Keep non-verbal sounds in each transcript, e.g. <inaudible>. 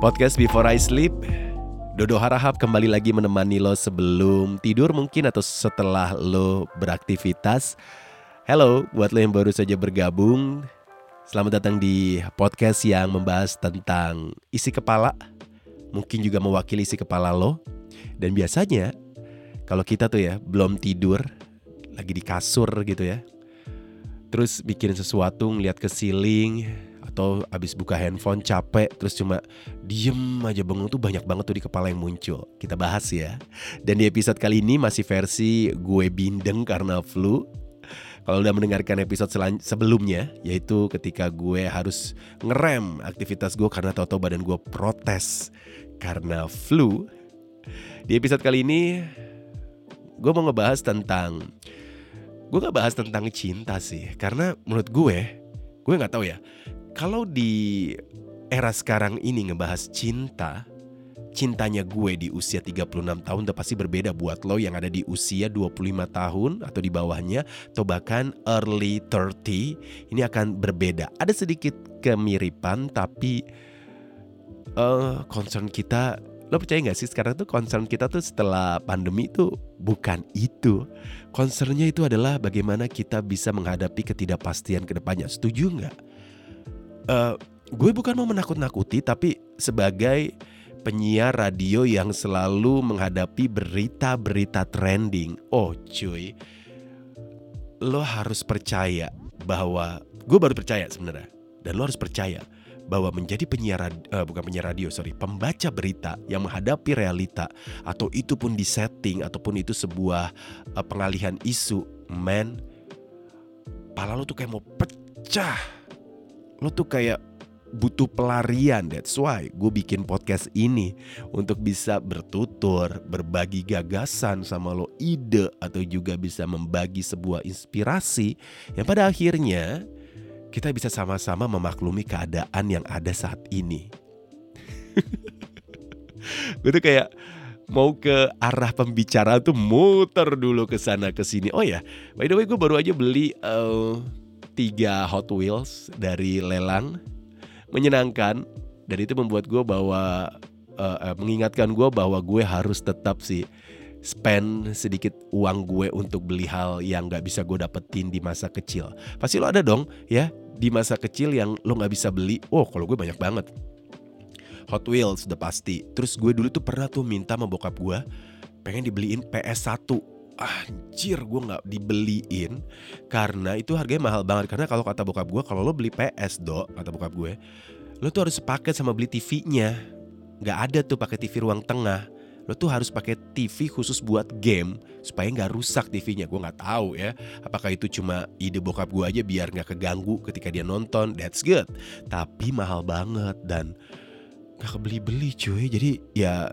Podcast Before I Sleep. Dodo harahap kembali lagi menemani lo sebelum tidur mungkin atau setelah lo beraktivitas. Halo buat lo yang baru saja bergabung Selamat datang di podcast yang membahas tentang isi kepala Mungkin juga mewakili isi kepala lo. Dan biasanya kalau kita tuh ya belum tidur Lagi di kasur gitu ya Terus bikin sesuatu ngeliat ke ceiling atau abis buka handphone capek terus cuma diem aja bengong tuh banyak banget tuh di kepala yang muncul. Kita bahas ya. Dan di episode kali ini masih versi gue bindeng karena flu. Kalau udah mendengarkan episode sebelumnya, yaitu ketika gue harus ngerem aktivitas gue karena tahu-tahu badan gue protes karena flu. Di episode kali ini, gue mau ngebahas tentang gue gak bahas tentang cinta sih karena menurut gue gue nggak tahu ya kalau di era sekarang ini ngebahas cinta, cintanya gue di usia 36 tahun udah pasti berbeda buat lo yang ada di usia 25 tahun atau di bawahnya atau bahkan early 30 ini akan berbeda. Ada sedikit kemiripan tapi uh, concern kita lo percaya gak sih sekarang tuh concern kita tuh setelah pandemi tuh bukan itu. Concernnya itu adalah bagaimana kita bisa menghadapi ketidakpastian ke depannya. Setuju nggak? Uh, gue bukan mau menakut-nakuti tapi sebagai penyiar radio yang selalu menghadapi berita-berita trending. Oh cuy, lo harus percaya bahwa gue baru percaya sebenarnya dan lo harus percaya bahwa menjadi penyiar uh, bukan penyiar radio sorry pembaca berita yang menghadapi realita atau itu pun di setting ataupun itu sebuah uh, pengalihan isu man pala lo tuh kayak mau pecah lo tuh kayak butuh pelarian. That's why gue bikin podcast ini untuk bisa bertutur, berbagi gagasan sama lo ide atau juga bisa membagi sebuah inspirasi yang pada akhirnya kita bisa sama-sama memaklumi keadaan yang ada saat ini. <laughs> gue tuh kayak mau ke arah pembicaraan tuh muter dulu ke sana ke sini. Oh ya, by the way gue baru aja beli uh, tiga Hot Wheels dari lelang menyenangkan dan itu membuat gue bahwa uh, mengingatkan gue bahwa gue harus tetap sih spend sedikit uang gue untuk beli hal yang nggak bisa gue dapetin di masa kecil. Pasti lo ada dong ya di masa kecil yang lo nggak bisa beli. Oh kalau gue banyak banget. Hot Wheels udah pasti. Terus gue dulu tuh pernah tuh minta sama bokap gue pengen dibeliin PS1 anjir gue nggak dibeliin karena itu harganya mahal banget. Karena kalau kata bokap gue kalau lo beli PS do kata bokap gue lo tuh harus sepaket sama beli TV-nya nggak ada tuh pakai TV ruang tengah. Lo tuh harus pakai TV khusus buat game supaya nggak rusak TV-nya gue nggak tahu ya apakah itu cuma ide bokap gue aja biar nggak keganggu ketika dia nonton. That's good. Tapi mahal banget dan nggak kebeli-beli cuy. Jadi ya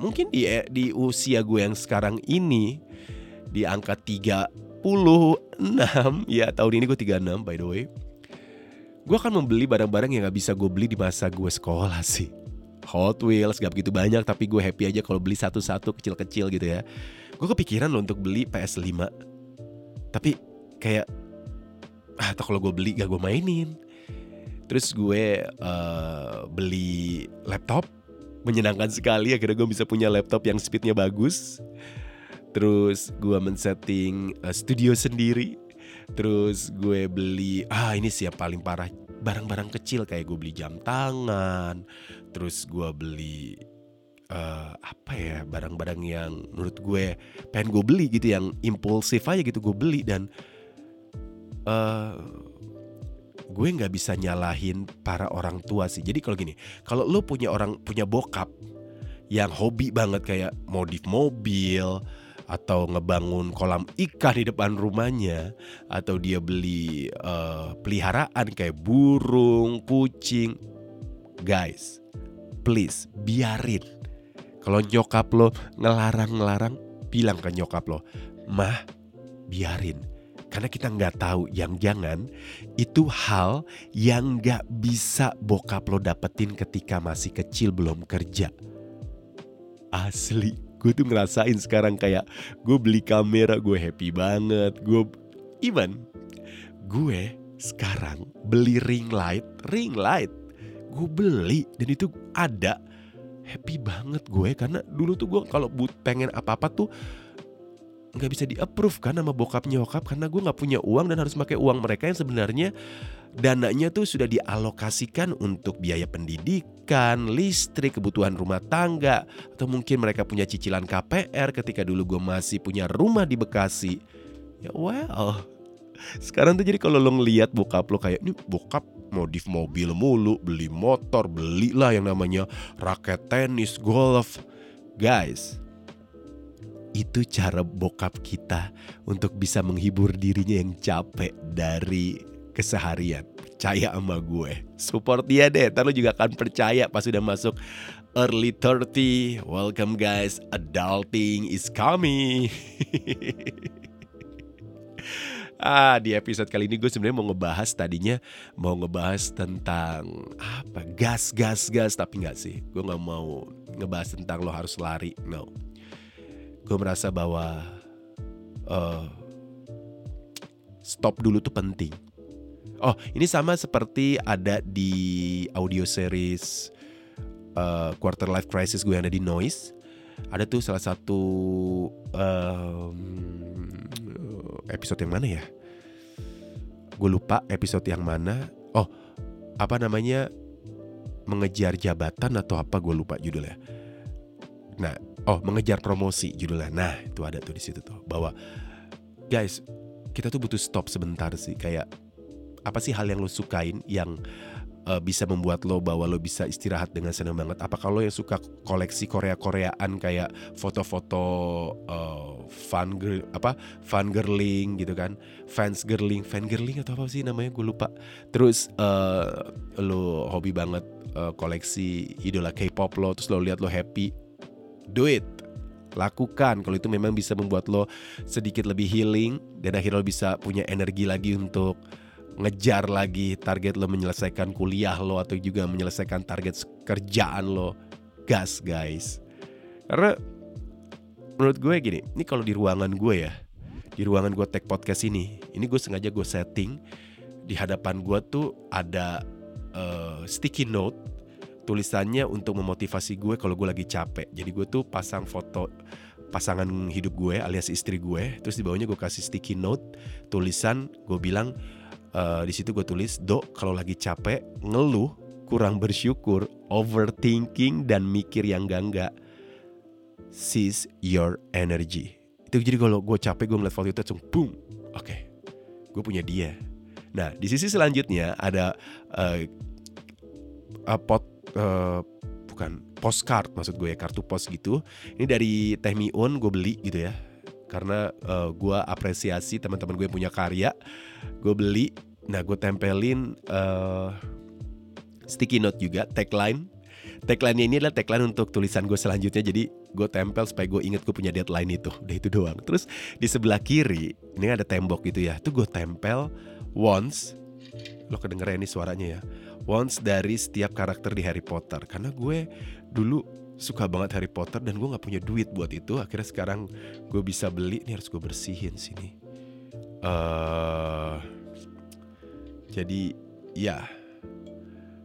mungkin di di usia gue yang sekarang ini di angka 36 <laughs> ya tahun ini gue 36 by the way gue akan membeli barang-barang yang gak bisa gue beli di masa gue sekolah sih. Hot Wheels gak begitu banyak tapi gue happy aja kalau beli satu-satu kecil-kecil gitu ya. Gue kepikiran loh untuk beli PS5 tapi kayak ah, atau kalau gue beli gak gue mainin. Terus gue uh, beli laptop menyenangkan sekali akhirnya gue bisa punya laptop yang speednya bagus. Terus gue men-setting uh, studio sendiri. Terus gue beli ah ini sih yang paling parah. Barang-barang kecil kayak gue beli jam tangan. Terus gue beli uh, apa ya barang-barang yang menurut gue pengen gue beli gitu yang impulsif aja gitu gue beli. Dan uh, gue nggak bisa nyalahin para orang tua sih. Jadi kalau gini, kalau lo punya orang punya bokap yang hobi banget kayak modif mobil atau ngebangun kolam ikan di depan rumahnya atau dia beli uh, peliharaan kayak burung, kucing. Guys, please biarin. Kalau nyokap lo ngelarang-ngelarang, bilang ke nyokap lo, "Mah, biarin karena kita nggak tahu yang jangan itu hal yang nggak bisa bokap lo dapetin ketika masih kecil belum kerja. Asli, gue tuh ngerasain sekarang kayak gue beli kamera gue happy banget. Gue even gue sekarang beli ring light, ring light. gue beli dan itu ada happy banget gue karena dulu tuh gue kalau pengen apa-apa tuh nggak bisa di approve kan sama bokap nyokap karena gue nggak punya uang dan harus pakai uang mereka yang sebenarnya dananya tuh sudah dialokasikan untuk biaya pendidikan, listrik, kebutuhan rumah tangga, atau mungkin mereka punya cicilan KPR ketika dulu gue masih punya rumah di Bekasi. Ya well, sekarang tuh jadi kalau lo ngeliat bokap lo kayak ini bokap modif mobil mulu, beli motor, belilah yang namanya raket tenis, golf. Guys, itu cara bokap kita untuk bisa menghibur dirinya yang capek dari keseharian. Percaya sama gue. Support dia deh, ntar lu juga akan percaya pas udah masuk early 30. Welcome guys, adulting is coming. <laughs> ah, di episode kali ini gue sebenarnya mau ngebahas tadinya mau ngebahas tentang apa gas gas gas tapi nggak sih gue nggak mau ngebahas tentang lo harus lari no gue merasa bahwa uh, stop dulu tuh penting. Oh, ini sama seperti ada di audio series uh, Quarter Life Crisis gue yang ada di Noise. Ada tuh salah satu um, episode yang mana ya? Gue lupa episode yang mana. Oh, apa namanya? Mengejar jabatan atau apa? Gue lupa judulnya. Nah, oh mengejar promosi judulnya. Nah itu ada tuh di situ tuh bahwa guys kita tuh butuh stop sebentar sih kayak apa sih hal yang lo sukain yang uh, bisa membuat lo bahwa lo bisa istirahat dengan senang banget. Apa kalau yang suka koleksi Korea-Koreaan kayak foto-foto uh, fun girl apa fun girling gitu kan, fans girling, fan girling atau apa sih namanya gue lupa. Terus uh, lo hobi banget uh, koleksi idola K-pop lo, terus lo lihat lo happy do it. Lakukan. Kalau itu memang bisa membuat lo sedikit lebih healing dan akhirnya lo bisa punya energi lagi untuk ngejar lagi target lo menyelesaikan kuliah lo atau juga menyelesaikan target kerjaan lo. Gas guys. Karena menurut gue gini ini kalau di ruangan gue ya di ruangan gue tag podcast ini ini gue sengaja gue setting di hadapan gue tuh ada uh, sticky note tulisannya untuk memotivasi gue kalau gue lagi capek. Jadi gue tuh pasang foto pasangan hidup gue alias istri gue. Terus di bawahnya gue kasih sticky note tulisan gue bilang uh, di situ gue tulis dok kalau lagi capek ngeluh kurang bersyukur overthinking dan mikir yang gangga seize your energy. Itu jadi kalau gue capek gue ngeliat foto itu langsung boom. Oke. Okay, gue punya dia. Nah, di sisi selanjutnya ada uh, uh, pot uh, bukan postcard maksud gue ya kartu pos gitu. Ini dari Teh Miun gue beli gitu ya. Karena uh, gue apresiasi teman-teman gue punya karya. Gue beli. Nah gue tempelin uh, sticky note juga tagline. Tagline ini adalah tagline untuk tulisan gue selanjutnya Jadi gue tempel supaya gue inget gue punya deadline itu Udah itu doang Terus di sebelah kiri Ini ada tembok gitu ya Itu gue tempel once Lo kedengeran ini suaranya ya once dari setiap karakter di Harry Potter. Karena gue dulu suka banget Harry Potter dan gue nggak punya duit buat itu. Akhirnya sekarang gue bisa beli. Ini harus gue bersihin sini. Uh, jadi ya.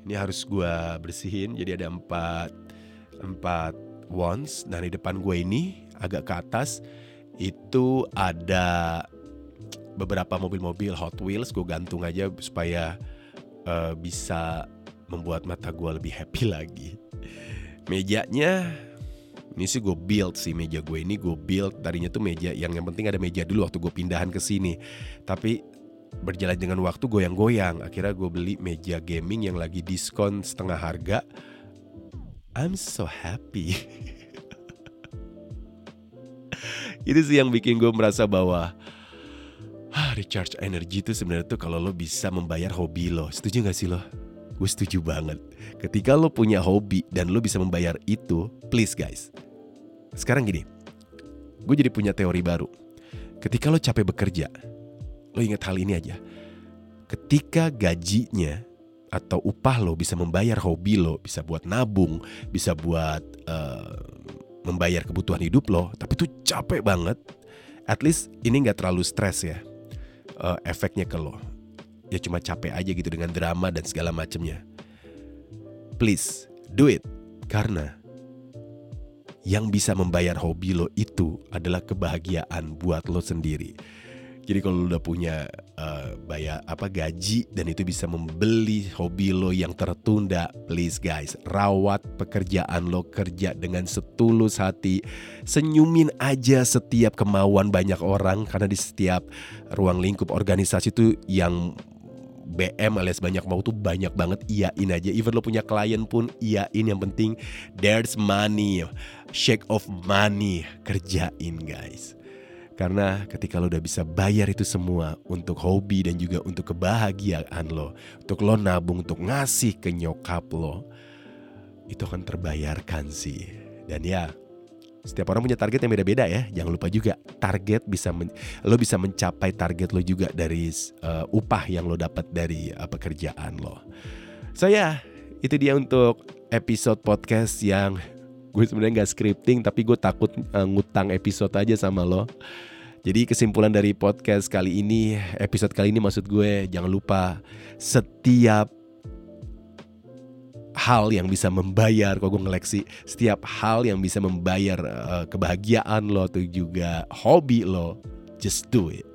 Ini harus gue bersihin. Jadi ada empat empat wands dan di depan gue ini agak ke atas itu ada beberapa mobil-mobil Hot Wheels. Gue gantung aja supaya uh, bisa membuat mata gue lebih happy lagi. Mejanya ini sih gue build sih meja gue ini gue build tadinya tuh meja yang yang penting ada meja dulu waktu gue pindahan ke sini. Tapi berjalan dengan waktu goyang-goyang. Akhirnya gue beli meja gaming yang lagi diskon setengah harga. I'm so happy. <laughs> Itu sih yang bikin gue merasa bahwa ah, recharge energy itu sebenarnya tuh kalau lo bisa membayar hobi lo. Setuju gak sih lo? Gue setuju banget. Ketika lo punya hobi dan lo bisa membayar itu, please guys. Sekarang gini, gue jadi punya teori baru. Ketika lo capek bekerja, lo ingat hal ini aja. Ketika gajinya atau upah lo bisa membayar hobi lo, bisa buat nabung, bisa buat uh, membayar kebutuhan hidup lo, tapi tuh capek banget. At least ini nggak terlalu stres ya uh, efeknya ke lo. Ya cuma capek aja gitu dengan drama dan segala macemnya. please do it karena yang bisa membayar hobi lo itu adalah kebahagiaan buat lo sendiri. Jadi kalau lo udah punya uh, bayar apa gaji dan itu bisa membeli hobi lo yang tertunda, please guys, rawat pekerjaan lo kerja dengan setulus hati. Senyumin aja setiap kemauan banyak orang. Karena di setiap ruang lingkup organisasi itu yang BM alias banyak mau tuh banyak banget iyain aja. Even lo punya klien pun iyain. Yang penting there's money. Shake of money. Kerjain guys karena ketika lo udah bisa bayar itu semua untuk hobi dan juga untuk kebahagiaan lo, untuk lo nabung, untuk ngasih ke nyokap lo, itu akan terbayarkan sih. Dan ya, setiap orang punya target yang beda-beda ya. Jangan lupa juga target bisa lo bisa mencapai target lo juga dari uh, upah yang lo dapat dari uh, pekerjaan lo. So ya, itu dia untuk episode podcast yang gue sebenarnya nggak scripting tapi gue takut uh, ngutang episode aja sama lo. Jadi kesimpulan dari podcast kali ini, episode kali ini maksud gue jangan lupa setiap hal yang bisa membayar, kok gue ngeleksi setiap hal yang bisa membayar uh, kebahagiaan lo atau juga hobi lo, just do it.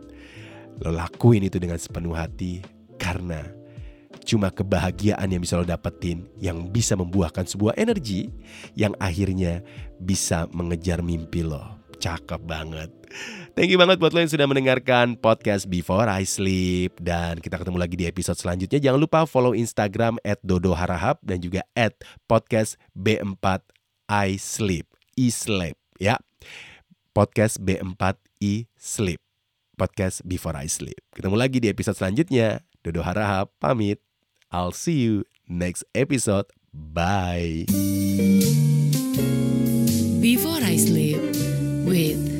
Lo lakuin itu dengan sepenuh hati karena cuma kebahagiaan yang bisa lo dapetin yang bisa membuahkan sebuah energi yang akhirnya bisa mengejar mimpi lo. Cakep banget. Thank you banget buat lo yang sudah mendengarkan podcast Before I Sleep. Dan kita ketemu lagi di episode selanjutnya. Jangan lupa follow Instagram at Dodo Harahap dan juga at podcast B4 I Sleep. I Sleep ya. Podcast B4 I Sleep. Podcast Before I Sleep. Ketemu lagi di episode selanjutnya. Dodo Harahap pamit. I'll see you next episode. Bye. Before I sleep with